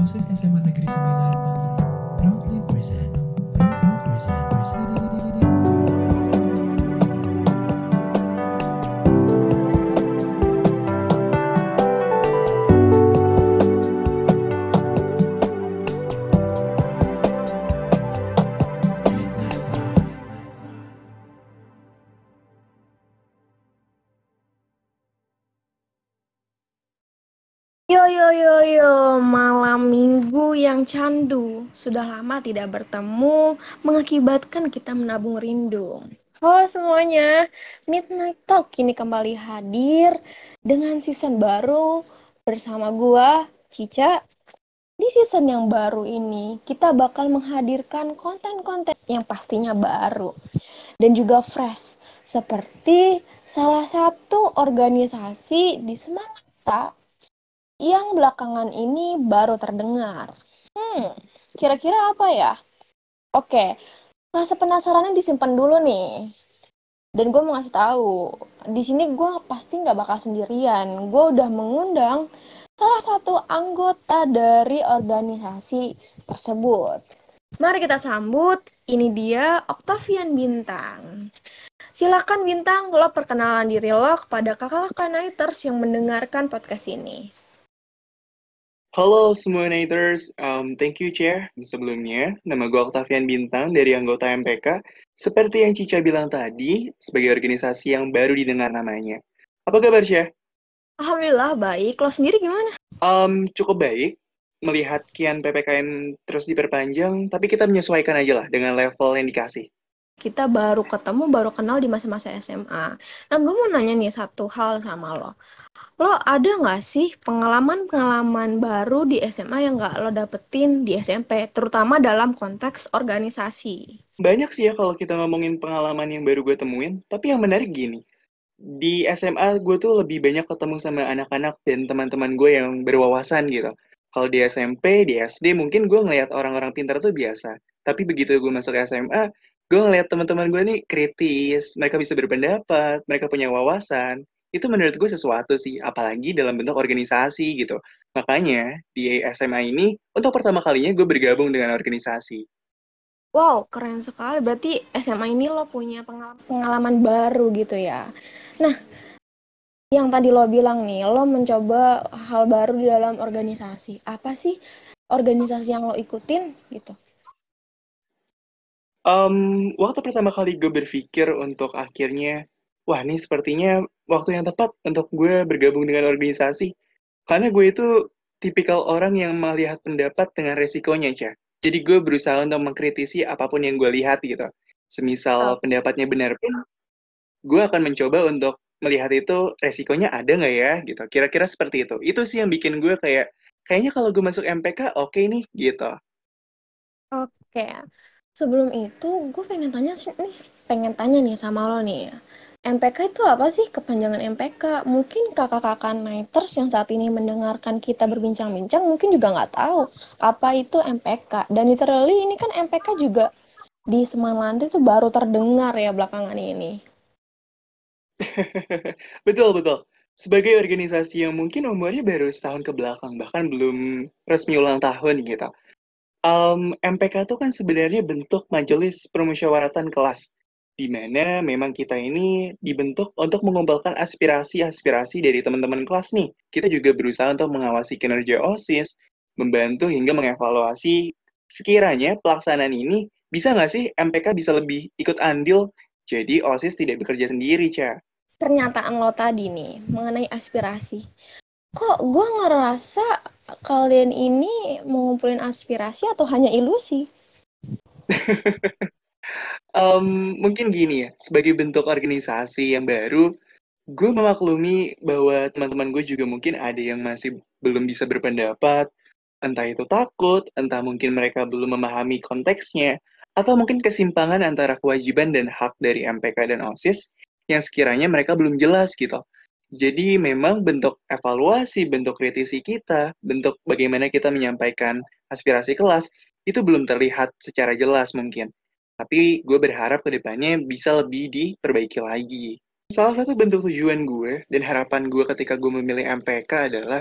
Voces de Semana Gris Proudly present. Proudly present. Candu. Sudah lama tidak bertemu, mengakibatkan kita menabung rindu. Halo semuanya, Midnight Talk kini kembali hadir dengan season baru bersama gua, Cica. Di season yang baru ini, kita bakal menghadirkan konten-konten yang pastinya baru dan juga fresh. Seperti salah satu organisasi di Semarang yang belakangan ini baru terdengar. Hmm, kira-kira apa ya? Oke, rasa penasarannya disimpan dulu nih. Dan gue mau ngasih tahu, di sini gue pasti nggak bakal sendirian. Gue udah mengundang salah satu anggota dari organisasi tersebut. Mari kita sambut, ini dia Octavian Bintang. Silakan Bintang, lo perkenalan diri lo kepada kakak-kakak Nighters yang mendengarkan podcast ini. Halo semua Nighters, um, thank you Chair. Sebelumnya, nama gue Octavian Bintang dari anggota MPK. Seperti yang Cica bilang tadi, sebagai organisasi yang baru didengar namanya. Apa kabar Chair? Alhamdulillah baik, lo sendiri gimana? Um, cukup baik, melihat kian PPKN terus diperpanjang, tapi kita menyesuaikan aja lah dengan level yang dikasih. Kita baru ketemu, baru kenal di masa-masa SMA. Nah, gue mau nanya nih satu hal sama lo. Lo ada nggak sih pengalaman-pengalaman baru di SMA yang nggak lo dapetin di SMP, terutama dalam konteks organisasi? Banyak sih ya kalau kita ngomongin pengalaman yang baru gue temuin, tapi yang menarik gini, di SMA gue tuh lebih banyak ketemu sama anak-anak dan teman-teman gue yang berwawasan gitu. Kalau di SMP, di SD mungkin gue ngeliat orang-orang pintar tuh biasa. Tapi begitu gue masuk SMA, gue ngeliat teman-teman gue nih kritis, mereka bisa berpendapat, mereka punya wawasan. Itu menurut gue sesuatu sih, apalagi dalam bentuk organisasi gitu. Makanya di SMA ini, untuk pertama kalinya gue bergabung dengan organisasi. Wow, keren sekali. Berarti SMA ini lo punya pengalaman, pengalaman baru gitu ya. Nah, yang tadi lo bilang nih, lo mencoba hal baru di dalam organisasi. Apa sih organisasi yang lo ikutin gitu? Um, waktu pertama kali gue berpikir untuk akhirnya, wah ini sepertinya waktu yang tepat untuk gue bergabung dengan organisasi. Karena gue itu tipikal orang yang melihat pendapat dengan resikonya, Cah. Jadi gue berusaha untuk mengkritisi apa pun yang gue lihat gitu. Semisal Oh. pendapatnya benar pun, gue akan mencoba untuk melihat itu resikonya ada nggak ya gitu. Kira-kira seperti itu. Itu sih yang bikin gue kayak, kayaknya kalau gue masuk MPK oke nih gitu. Oke, sebelum itu gue pengen tanya sih nih, pengen tanya nih sama lo nih. MPK itu apa sih kepanjangan MPK? Mungkin kakak-kakak Nighters yang saat ini mendengarkan kita berbincang-bincang mungkin juga nggak tahu apa itu MPK. Dan literally ini kan MPK juga di Semanlanti itu baru terdengar ya belakangan ini. betul betul. Sebagai organisasi yang mungkin umurnya baru setahun ke belakang, bahkan belum resmi ulang tahun gitu. Um, MPK itu kan sebenarnya bentuk majelis permusyawaratan kelas, di mana memang kita ini dibentuk untuk mengumpulkan aspirasi-aspirasi dari teman-teman kelas nih. Kita juga berusaha untuk mengawasi kinerja OSIS, membantu hingga mengevaluasi sekiranya pelaksanaan ini bisa nggak sih MPK bisa lebih ikut andil, jadi OSIS tidak bekerja sendiri, Ca. Pernyataan lo tadi nih mengenai aspirasi. Kok gue ngerasa kalian ini mengumpulin aspirasi atau hanya ilusi? Um, mungkin gini ya, sebagai bentuk organisasi yang baru, gue memaklumi bahwa teman-teman gue juga mungkin ada yang masih belum bisa berpendapat, entah itu takut, entah mungkin mereka belum memahami konteksnya, atau mungkin kesimpangan antara kewajiban dan hak dari MPK dan OSIS yang sekiranya mereka belum jelas gitu. Jadi memang bentuk evaluasi, bentuk kritisi kita, bentuk bagaimana kita menyampaikan aspirasi kelas, itu belum terlihat secara jelas mungkin. Tapi gue berharap ke depannya bisa lebih diperbaiki lagi. Salah satu bentuk tujuan gue dan harapan gue ketika gue memilih MPK adalah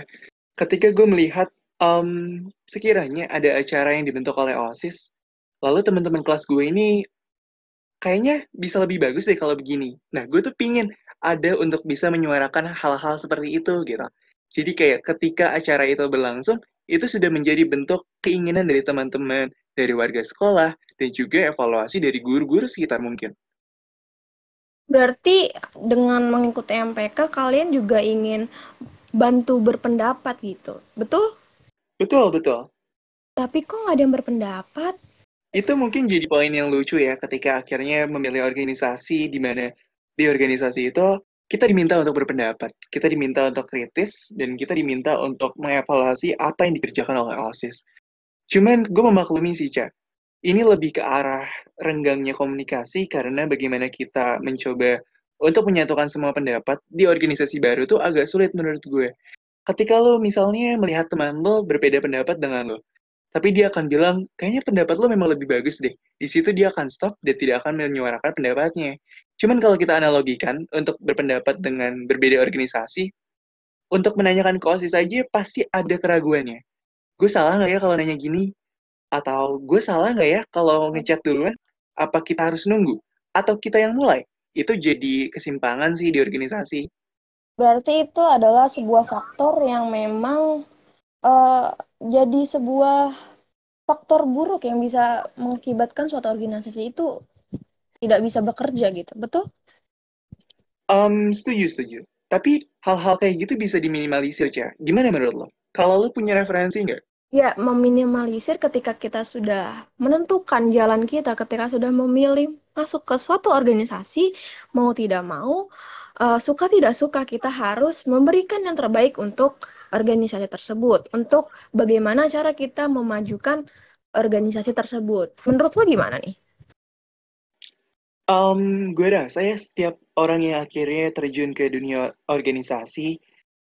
ketika gue melihat Em, sekiranya ada acara yang dibentuk oleh OSIS, lalu teman-teman kelas gue ini kayaknya bisa lebih bagus deh kalau begini. Nah, gue tuh pingin ada untuk bisa menyuarakan hal-hal seperti itu gitu. Jadi kayak ketika acara itu berlangsung, itu sudah menjadi bentuk keinginan dari teman-teman, dari warga sekolah, dan juga evaluasi dari guru-guru sekitar mungkin. Berarti dengan mengikuti MPK kalian juga ingin bantu berpendapat gitu. Betul? Betul, betul. Tapi kok nggak ada yang berpendapat? Itu mungkin jadi poin yang lucu ya ketika akhirnya memilih organisasi di mana di organisasi itu kita diminta untuk berpendapat, kita diminta untuk kritis, dan kita diminta untuk mengevaluasi apa yang dikerjakan oleh OSIS. Cuman gue memaklumi sih, Cak. Ini lebih ke arah renggangnya komunikasi karena bagaimana kita mencoba untuk menyatukan semua pendapat di organisasi baru tuh agak sulit menurut gue. Ketika lo misalnya melihat teman lo berbeda pendapat dengan lo, tapi dia akan bilang, kayaknya pendapat lo memang lebih bagus deh. Di situ dia akan stop dan tidak akan menyuarakan pendapatnya. Cuman kalau kita analogikan untuk berpendapat dengan berbeda organisasi, untuk menanyakan ke OSIS aja pasti ada keraguannya. Gue salah nggak ya kalau nanya gini? Atau gue salah nggak ya kalau ngechat duluan? Apa kita harus nunggu? Atau kita yang mulai? Itu jadi kesimpangan sih di organisasi. Berarti itu adalah sebuah faktor yang memang eh, jadi sebuah faktor buruk yang bisa mengakibatkan suatu organisasi itu tidak bisa bekerja gitu. Betul? Um, setuju, setuju. Tapi hal-hal kayak gitu bisa diminimalisir, Cak. Gimana menurut lo? Kalau lo punya referensi nggak? Ya, meminimalisir ketika kita sudah menentukan jalan kita, ketika sudah memilih masuk ke suatu organisasi, mau tidak mau, uh, suka tidak suka, kita harus memberikan yang terbaik untuk organisasi tersebut, untuk bagaimana cara kita memajukan organisasi tersebut. Menurut lo gimana nih? Um, gue rasa ya setiap orang yang akhirnya terjun ke dunia organisasi,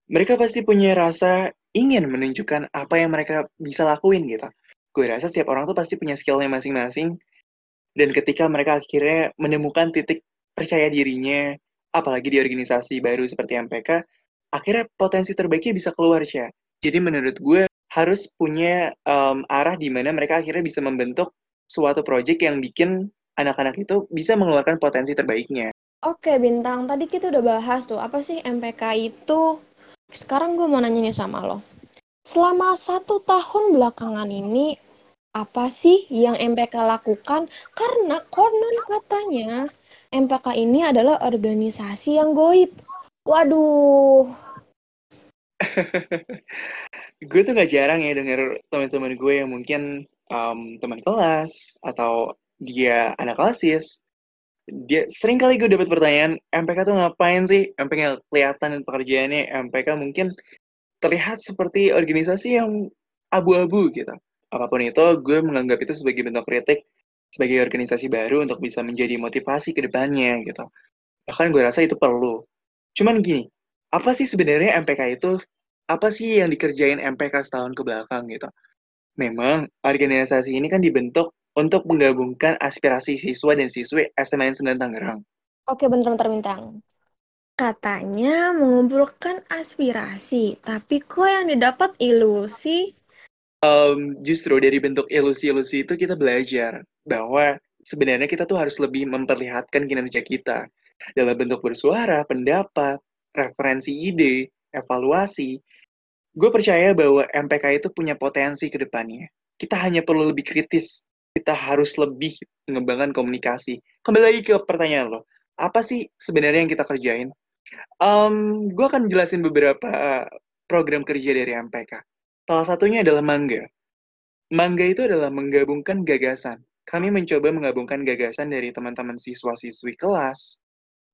mereka pasti punya rasa ingin menunjukkan apa yang mereka bisa lakuin gitu. Gue rasa setiap orang tuh pasti punya skillnya masing-masing, dan ketika mereka akhirnya menemukan titik percaya dirinya, apalagi di organisasi baru seperti MPK, akhirnya potensi terbaiknya bisa keluar, Cia. Jadi menurut gue harus punya um, arah di mana mereka akhirnya bisa membentuk suatu project yang bikin anak-anak itu bisa mengeluarkan potensi terbaiknya. Oke, Bintang. Tadi kita udah bahas tuh, apa sih MPK itu? Sekarang gue mau nanya nih sama lo. Selama satu tahun belakangan ini, apa sih yang MPK lakukan? Karena konon katanya, MPK ini adalah organisasi yang goib. Waduh. gue tuh gak jarang ya denger teman-teman gue yang mungkin um, teman kelas atau dia anak klasis, dia sering kali gue dapat pertanyaan, MPK tuh ngapain sih? MPK kelihatan pekerjaannya, MPK mungkin terlihat seperti organisasi yang abu-abu gitu. Apa pun itu, gue menganggap itu sebagai bentuk kritik sebagai organisasi baru untuk bisa menjadi motivasi ke depannya gitu. Bahkan gue rasa itu perlu. Cuman gini, apa sih sebenarnya MPK itu? Apa sih yang dikerjain MPK setahun ke belakang gitu? Memang organisasi ini kan dibentuk untuk menggabungkan aspirasi siswa dan siswi SMN 9 Tangerang. Oke, bentar-bentar Bintang. Katanya mengumpulkan aspirasi, tapi kok yang didapat ilusi? Um, justru dari bentuk ilusi-ilusi itu kita belajar bahwa sebenarnya kita tuh harus lebih memperlihatkan kinerja kita dalam bentuk bersuara, pendapat, referensi ide, evaluasi. Gue percaya bahwa MPK itu punya potensi ke depannya. Kita hanya perlu lebih kritis kita harus lebih mengembangkan komunikasi. Kembali lagi ke pertanyaan lo, apa sih sebenarnya yang kita kerjain? Um, gue akan jelasin beberapa program kerja dari MPK. Salah satunya adalah Mangga. Mangga itu adalah menggabungkan gagasan. Kami mencoba menggabungkan gagasan dari teman-teman siswa-siswi kelas,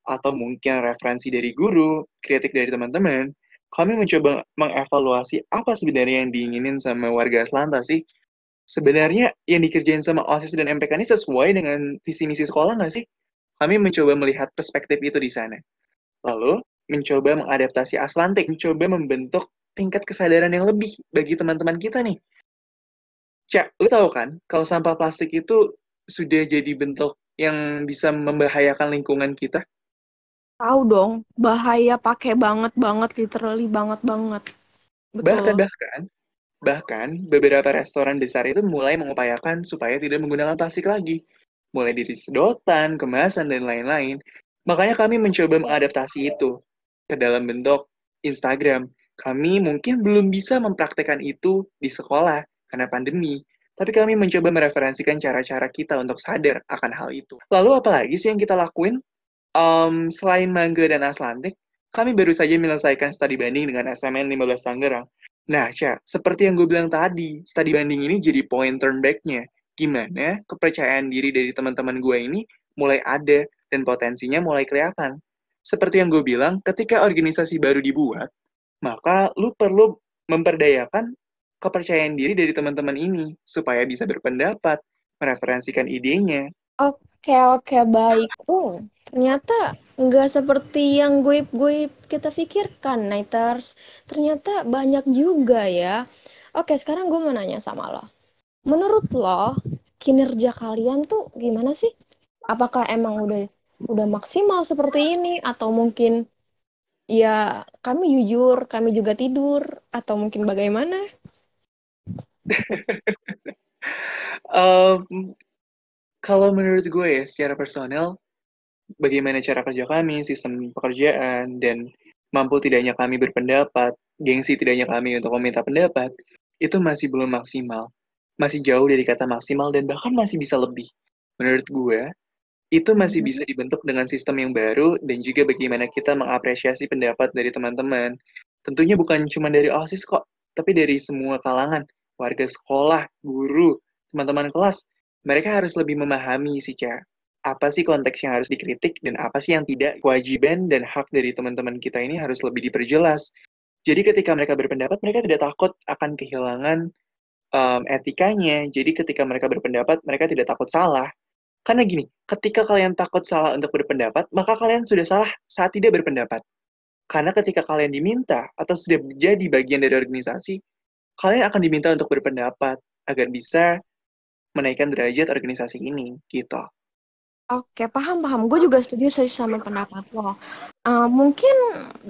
atau mungkin referensi dari guru, kritik dari teman-teman. Kami mencoba mengevaluasi apa sebenarnya yang diinginin sama warga Selanta sih sebenarnya yang dikerjain sama OSIS dan MPK ini sesuai dengan visi misi sekolah nggak sih? Kami mencoba melihat perspektif itu di sana. Lalu, mencoba mengadaptasi Aslantik, mencoba membentuk tingkat kesadaran yang lebih bagi teman-teman kita nih. Cak, lu tahu kan, kalau sampah plastik itu sudah jadi bentuk yang bisa membahayakan lingkungan kita? Tahu dong, bahaya pakai banget banget, literally banget banget. Betul. Bahkan bahkan Bahkan, beberapa restoran besar itu mulai mengupayakan supaya tidak menggunakan plastik lagi. Mulai dari sedotan, kemasan, dan lain-lain. Makanya kami mencoba mengadaptasi itu ke dalam bentuk Instagram. Kami mungkin belum bisa mempraktekkan itu di sekolah karena pandemi, tapi kami mencoba mereferensikan cara-cara kita untuk sadar akan hal itu. Lalu apa lagi sih yang kita lakuin? Um, selain Mangga dan Aslantik, kami baru saja menyelesaikan studi banding dengan SMN 15 Tangerang. Nah, Ca, seperti yang gue bilang tadi, studi banding ini jadi point turn back-nya. Gimana kepercayaan diri dari teman-teman gue ini mulai ada dan potensinya mulai kelihatan. Seperti yang gue bilang, ketika organisasi baru dibuat, maka lu perlu memperdayakan kepercayaan diri dari teman-teman ini supaya bisa berpendapat, mereferensikan idenya. Oke, oke, baik. Uh, ternyata nggak seperti yang gue-gue kita pikirkan, Nighters. Ternyata banyak juga ya. Oke, sekarang gue mau nanya sama lo. Menurut lo, kinerja kalian tuh gimana sih? Apakah emang udah udah maksimal seperti ini atau mungkin ya kami jujur, kami juga tidur atau mungkin bagaimana? um, kalau menurut gue ya, secara personal, bagaimana cara kerja kami, sistem pekerjaan, dan mampu tidaknya kami berpendapat, gengsi tidaknya kami untuk meminta pendapat, itu masih belum maksimal. Masih jauh dari kata maksimal dan bahkan masih bisa lebih. Menurut gue, itu masih Mhm. bisa dibentuk dengan sistem yang baru dan juga bagaimana kita mengapresiasi pendapat dari teman-teman. Tentunya bukan cuma dari OSIS kok, tapi dari semua kalangan, warga sekolah, guru, teman-teman kelas. Mereka harus lebih memahami sih, Ca. Apa sih konteks yang harus dikritik dan apa sih yang tidak. Kewajiban dan hak dari teman-teman kita ini harus lebih diperjelas. Jadi ketika mereka berpendapat, mereka tidak takut akan kehilangan um, etikanya. Jadi ketika mereka berpendapat, mereka tidak takut salah. Karena gini, ketika kalian takut salah untuk berpendapat, maka kalian sudah salah saat tidak berpendapat. Karena ketika kalian diminta atau sudah menjadi bagian dari organisasi, kalian akan diminta untuk berpendapat agar bisa menaikkan derajat organisasi ini, gitu. Oke, paham, paham. Gue juga setuju sih sama pendapat lo. Uh, mungkin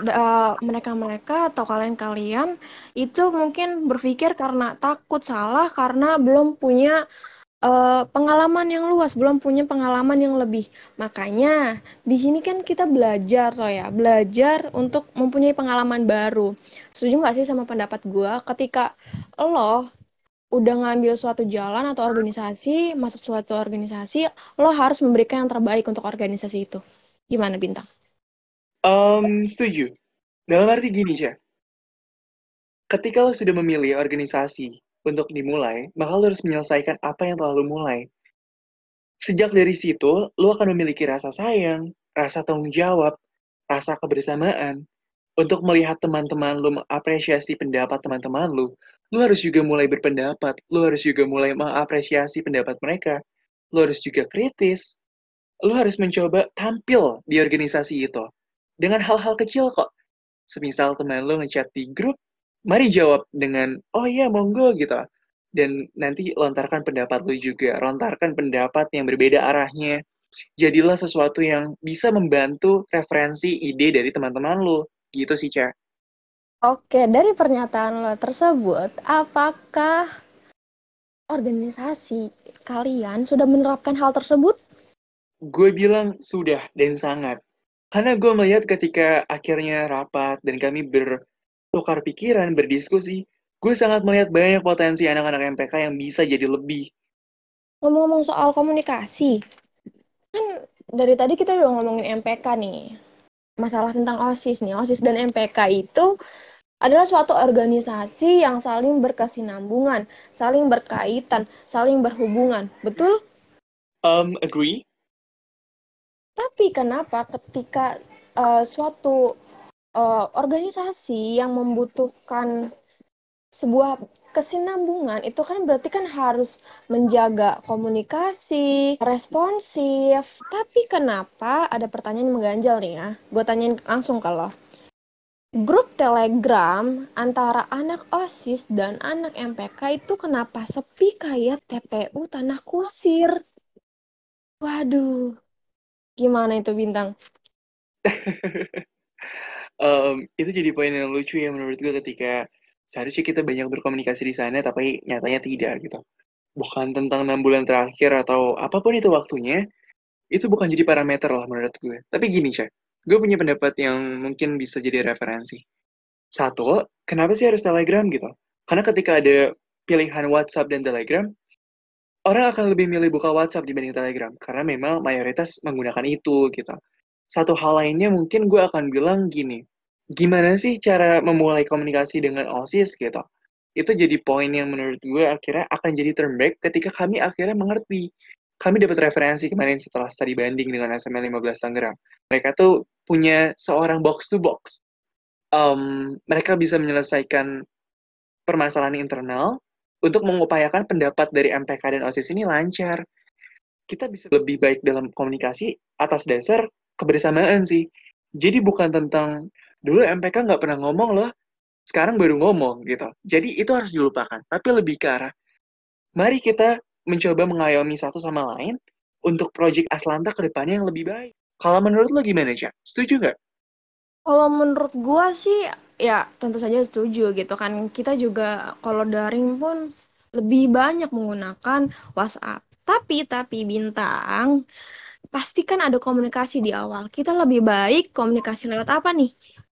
uh, mereka-mereka atau kalian-kalian itu mungkin berpikir karena takut salah karena belum punya uh, pengalaman yang luas, belum punya pengalaman yang lebih. Makanya di sini kan kita belajar loh ya, belajar untuk mempunyai pengalaman baru. Setuju nggak sih sama pendapat gue? Ketika lo udah ngambil suatu jalan atau organisasi, masuk suatu organisasi, lo harus memberikan yang terbaik untuk organisasi itu. Gimana Bintang? Um, setuju. Dalam arti gini, Cah. Ketika lo sudah memilih organisasi untuk dimulai, maka lo harus menyelesaikan apa yang telah lo mulai. Sejak dari situ, lo akan memiliki rasa sayang, rasa tanggung jawab, rasa kebersamaan. Untuk melihat teman-teman lo mengapresiasi pendapat teman-teman lo, lo harus juga mulai berpendapat, lo harus juga mulai mengapresiasi pendapat mereka, lo harus juga kritis, lo harus mencoba tampil di organisasi itu. Dengan hal-hal kecil kok. Semisal teman lo ngechat di grup, mari jawab dengan, oh iya monggo gitu. Dan nanti lontarkan pendapat lo juga, lontarkan pendapat yang berbeda arahnya. Jadilah sesuatu yang bisa membantu referensi ide dari teman-teman lo. Gitu sih, Ca. Oke, dari pernyataan lo tersebut, apakah organisasi kalian sudah menerapkan hal tersebut? Gue bilang sudah dan sangat. Karena gue melihat ketika akhirnya rapat dan kami bertukar pikiran, berdiskusi, gue sangat melihat banyak potensi anak-anak MPK yang bisa jadi lebih. Ngomong-ngomong soal komunikasi, kan dari tadi kita udah ngomongin MPK nih. Masalah tentang OSIS nih. OSIS dan MPK itu adalah suatu organisasi yang saling berkesinambungan, saling berkaitan, saling berhubungan. Betul? Um, agree? Tapi kenapa ketika uh, suatu uh, organisasi yang membutuhkan sebuah kesinambungan itu kan berarti kan harus menjaga komunikasi, responsif. Tapi kenapa ada pertanyaan yang mengganjal nih ya? Gue tanyain langsung kalau grup Telegram antara anak OSIS dan anak MPK itu kenapa sepi kayak TPU Tanah Kusir? Waduh, gimana itu Bintang? um, itu jadi poin yang lucu ya menurut gue ketika seharusnya kita banyak berkomunikasi di sana, tapi nyatanya tidak gitu. Bukan tentang enam bulan terakhir atau apa pun itu waktunya, itu bukan jadi parameter lah menurut gue. Tapi gini, Cak, gue punya pendapat yang mungkin bisa jadi referensi. Satu, kenapa sih harus Telegram gitu? Karena ketika ada pilihan WhatsApp dan Telegram, orang akan lebih milih buka WhatsApp dibanding Telegram karena memang mayoritas menggunakan itu gitu. Satu hal lainnya mungkin gue akan bilang gini, gimana sih cara memulai komunikasi dengan OSIS gitu? Itu jadi poin yang menurut gue akhirnya akan jadi turn back ketika kami akhirnya mengerti. Kami dapat referensi kemarin setelah study banding dengan SML 15 Tangerang. Mereka tuh punya seorang box to box. Um, mereka bisa menyelesaikan permasalahan internal untuk mengupayakan pendapat dari MPK dan OSIS ini lancar. Kita bisa lebih baik dalam komunikasi atas dasar kebersamaan sih. Jadi bukan tentang dulu MPK nggak pernah ngomong loh, sekarang baru ngomong gitu. Jadi itu harus dilupakan. Tapi lebih ke arah, mari kita mencoba mengayomi satu sama lain untuk proyek Aslanta ke depannya yang lebih baik. Kalau menurut lo gimana, Cak? Setuju nggak? Kalau menurut gua sih ya tentu saja setuju gitu kan. Kita juga kalau daring pun lebih banyak menggunakan WhatsApp. Tapi tapi bintang pasti kan ada komunikasi di awal. Kita lebih baik komunikasi lewat apa nih?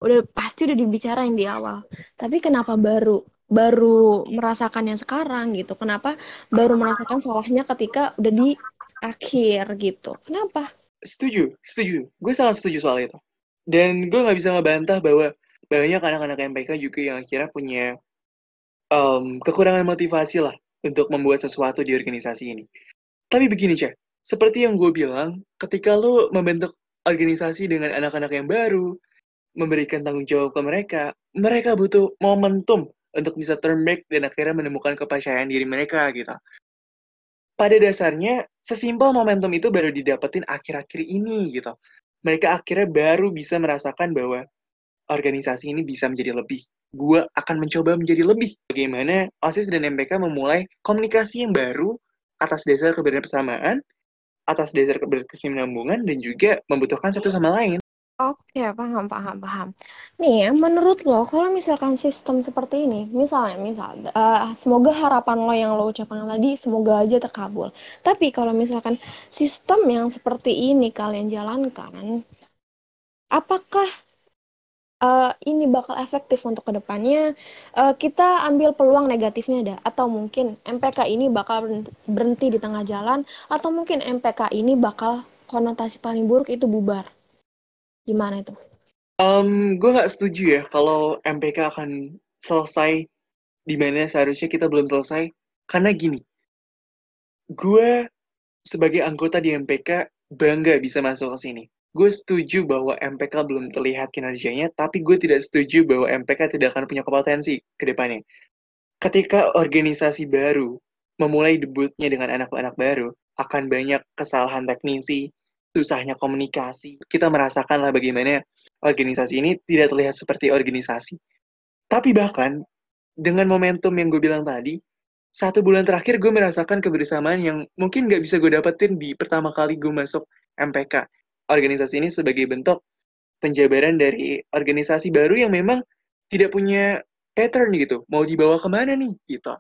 Udah pasti udah dibicarain di awal. Tapi kenapa baru baru merasakan yang sekarang gitu? Kenapa baru merasakan salahnya ketika udah di akhir gitu? Kenapa? Setuju, setuju. Gue sangat setuju soal itu. Dan gue nggak bisa ngebantah bahwa banyak anak-anak MPK juga yang akhirnya punya um, kekurangan motivasi lah untuk membuat sesuatu di organisasi ini. Tapi begini, Cek. Seperti yang gue bilang, ketika lo membentuk organisasi dengan anak-anak yang baru, memberikan tanggung jawab ke mereka, mereka butuh momentum untuk bisa turn back dan akhirnya menemukan kepercayaan diri mereka gitu. Pada dasarnya, sesimpel momentum itu baru didapetin akhir-akhir ini gitu mereka akhirnya baru bisa merasakan bahwa organisasi ini bisa menjadi lebih. Gue akan mencoba menjadi lebih. Bagaimana OSIS dan MPK memulai komunikasi yang baru atas dasar kebersamaan, atas dasar keberkesinambungan, dan juga membutuhkan satu sama lain. Oke, paham, paham, paham. Nih ya, menurut lo, kalau misalkan sistem seperti ini, misalnya, misal, uh, semoga harapan lo yang lo ucapkan tadi, semoga aja terkabul. Tapi kalau misalkan sistem yang seperti ini kalian jalankan, apakah uh, ini bakal efektif untuk ke depannya? Uh, kita ambil peluang negatifnya ada, atau mungkin MPK ini bakal berhenti di tengah jalan, atau mungkin MPK ini bakal konotasi paling buruk itu bubar. Gimana itu? Um, gue nggak setuju ya kalau MPK akan selesai di mana seharusnya kita belum selesai. Karena gini, gue sebagai anggota di MPK bangga bisa masuk ke sini. Gue setuju bahwa MPK belum terlihat kinerjanya, tapi gue tidak setuju bahwa MPK tidak akan punya kompetensi ke depannya. Ketika organisasi baru memulai debutnya dengan anak-anak baru, akan banyak kesalahan teknisi, susahnya komunikasi. Kita merasakan lah bagaimana organisasi ini tidak terlihat seperti organisasi. Tapi bahkan dengan momentum yang gue bilang tadi, satu bulan terakhir gue merasakan kebersamaan yang mungkin gak bisa gue dapetin di pertama kali gue masuk MPK. Organisasi ini sebagai bentuk penjabaran dari organisasi baru yang memang tidak punya pattern gitu. Mau dibawa ke mana nih? gitu.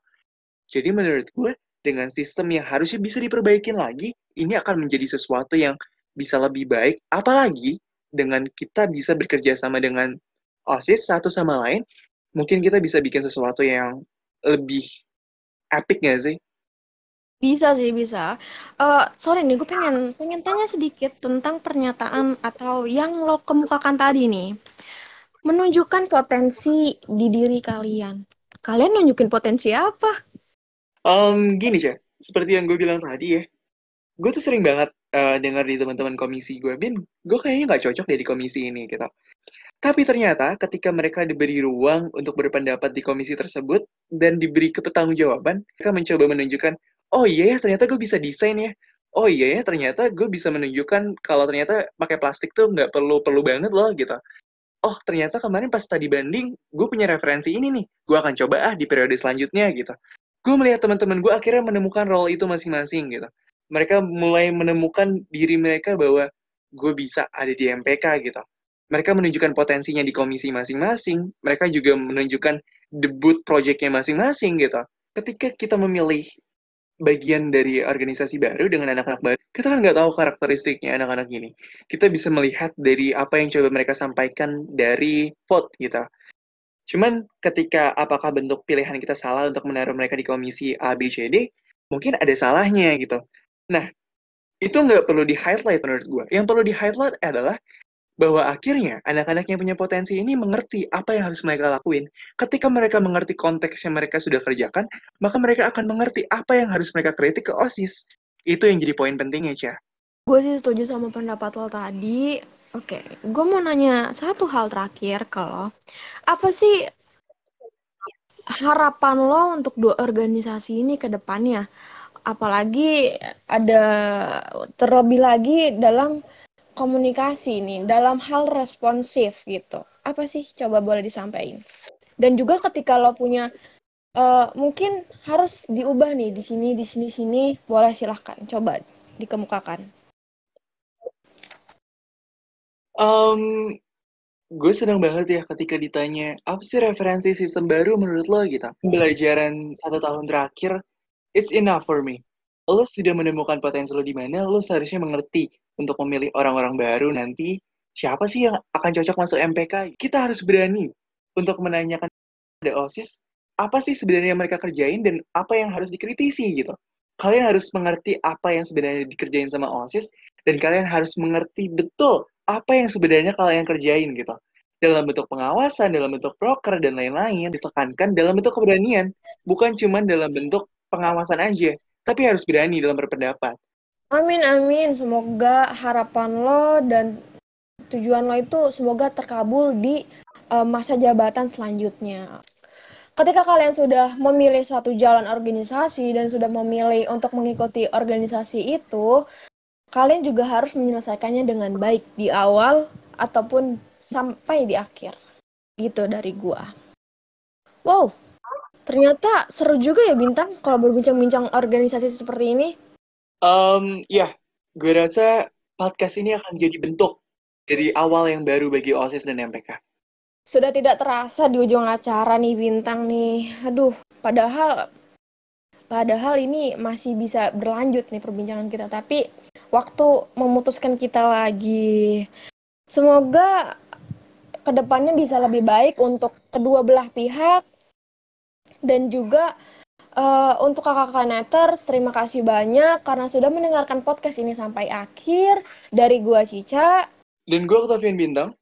Jadi menurut gue, dengan sistem yang harusnya bisa diperbaikin lagi, ini akan menjadi sesuatu yang bisa lebih baik, apalagi dengan kita bisa bekerja sama dengan OSIS satu sama lain, mungkin kita bisa bikin sesuatu yang lebih epic gak sih? Bisa sih, bisa. Uh, sorry nih, gue pengen pengen tanya sedikit tentang pernyataan atau yang lo kemukakan tadi nih. Menunjukkan potensi di diri kalian. Kalian nunjukin potensi apa? Um, gini, Cak. Seperti yang gue bilang tadi ya, gue tuh sering banget uh, dengar di teman-teman komisi gue, Bin, gue kayaknya nggak cocok deh di komisi ini gitu. Tapi ternyata ketika mereka diberi ruang untuk berpendapat di komisi tersebut dan diberi kepertanggungjawaban, mereka mencoba menunjukkan, oh iya ya ternyata gue bisa desain ya. Oh iya ya ternyata gue bisa menunjukkan kalau ternyata pakai plastik tuh nggak perlu perlu banget loh gitu. Oh ternyata kemarin pas tadi banding gue punya referensi ini nih, gue akan coba ah di periode selanjutnya gitu. Gue melihat teman-teman gue akhirnya menemukan role itu masing-masing gitu mereka mulai menemukan diri mereka bahwa gue bisa ada di MPK gitu. mereka menunjukkan potensinya di komisi masing-masing, mereka juga menunjukkan debut projectnya masing-masing gitu. Ketika kita memilih bagian dari organisasi baru dengan anak-anak baru, kita kan nggak tahu karakteristiknya anak-anak ini. Kita bisa melihat dari apa yang coba mereka sampaikan dari vote gitu. Cuman ketika apakah bentuk pilihan kita salah untuk menaruh mereka di komisi A, B, C, D, mungkin ada salahnya gitu. Nah, itu nggak perlu di-highlight menurut gue. Yang perlu di-highlight adalah bahwa akhirnya anak-anak yang punya potensi ini mengerti apa yang harus mereka lakuin. Ketika mereka mengerti konteks yang mereka sudah kerjakan, maka mereka akan mengerti apa yang harus mereka kritik ke OSIS. Itu yang jadi poin pentingnya, Cah. Gue sih setuju sama pendapat lo tadi. Oke, gue mau nanya satu hal terakhir kalau apa sih harapan lo untuk dua organisasi ini ke depannya? Apalagi ada terlebih lagi dalam komunikasi nih, dalam hal responsif gitu. Apa sih coba boleh disampaikan? Dan juga ketika lo punya uh, mungkin harus diubah nih di sini, di sini, sini, boleh silahkan coba dikemukakan. Um, gue senang banget ya ketika ditanya apa sih referensi sistem baru menurut lo gitu. Pembelajaran satu tahun terakhir, it's enough for me. Lo sudah menemukan potensi lo di mana, lo seharusnya mengerti untuk memilih orang-orang baru nanti siapa sih yang akan cocok masuk MPK. Kita harus berani untuk menanyakan pada OSIS apa sih sebenarnya mereka kerjain dan apa yang harus dikritisi gitu. Kalian harus mengerti apa yang sebenarnya dikerjain sama OSIS dan kalian harus mengerti betul apa yang sebenarnya kalian kerjain gitu. Dalam bentuk pengawasan, dalam bentuk broker, dan lain-lain, ditekankan dalam bentuk keberanian. Bukan cuma dalam bentuk pengawasan aja, tapi harus berani dalam berpendapat. Amin, amin. Semoga harapan lo dan tujuan lo itu semoga terkabul di uh, masa jabatan selanjutnya. Ketika kalian sudah memilih suatu jalan organisasi dan sudah memilih untuk mengikuti organisasi itu, kalian juga harus menyelesaikannya dengan baik di awal ataupun sampai di akhir. Gitu dari gua. Wow, ternyata seru juga ya Bintang kalau berbincang-bincang organisasi seperti ini. Um, ya, gue rasa podcast ini akan jadi bentuk dari awal yang baru bagi OSIS dan MPK. Sudah tidak terasa di ujung acara nih Bintang nih. Aduh, padahal padahal ini masih bisa berlanjut nih perbincangan kita, tapi waktu memutuskan kita lagi. Semoga ke depannya bisa lebih baik untuk kedua belah pihak dan juga uh, untuk kakak-kakak Neters, terima kasih banyak karena sudah mendengarkan podcast ini sampai akhir. Dari gua Cica. Dan gua Octavian Bintang.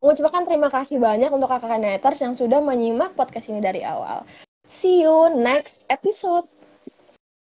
Mengucapkan terima kasih banyak untuk kakak Neters yang sudah menyimak podcast ini dari awal. See you next episode.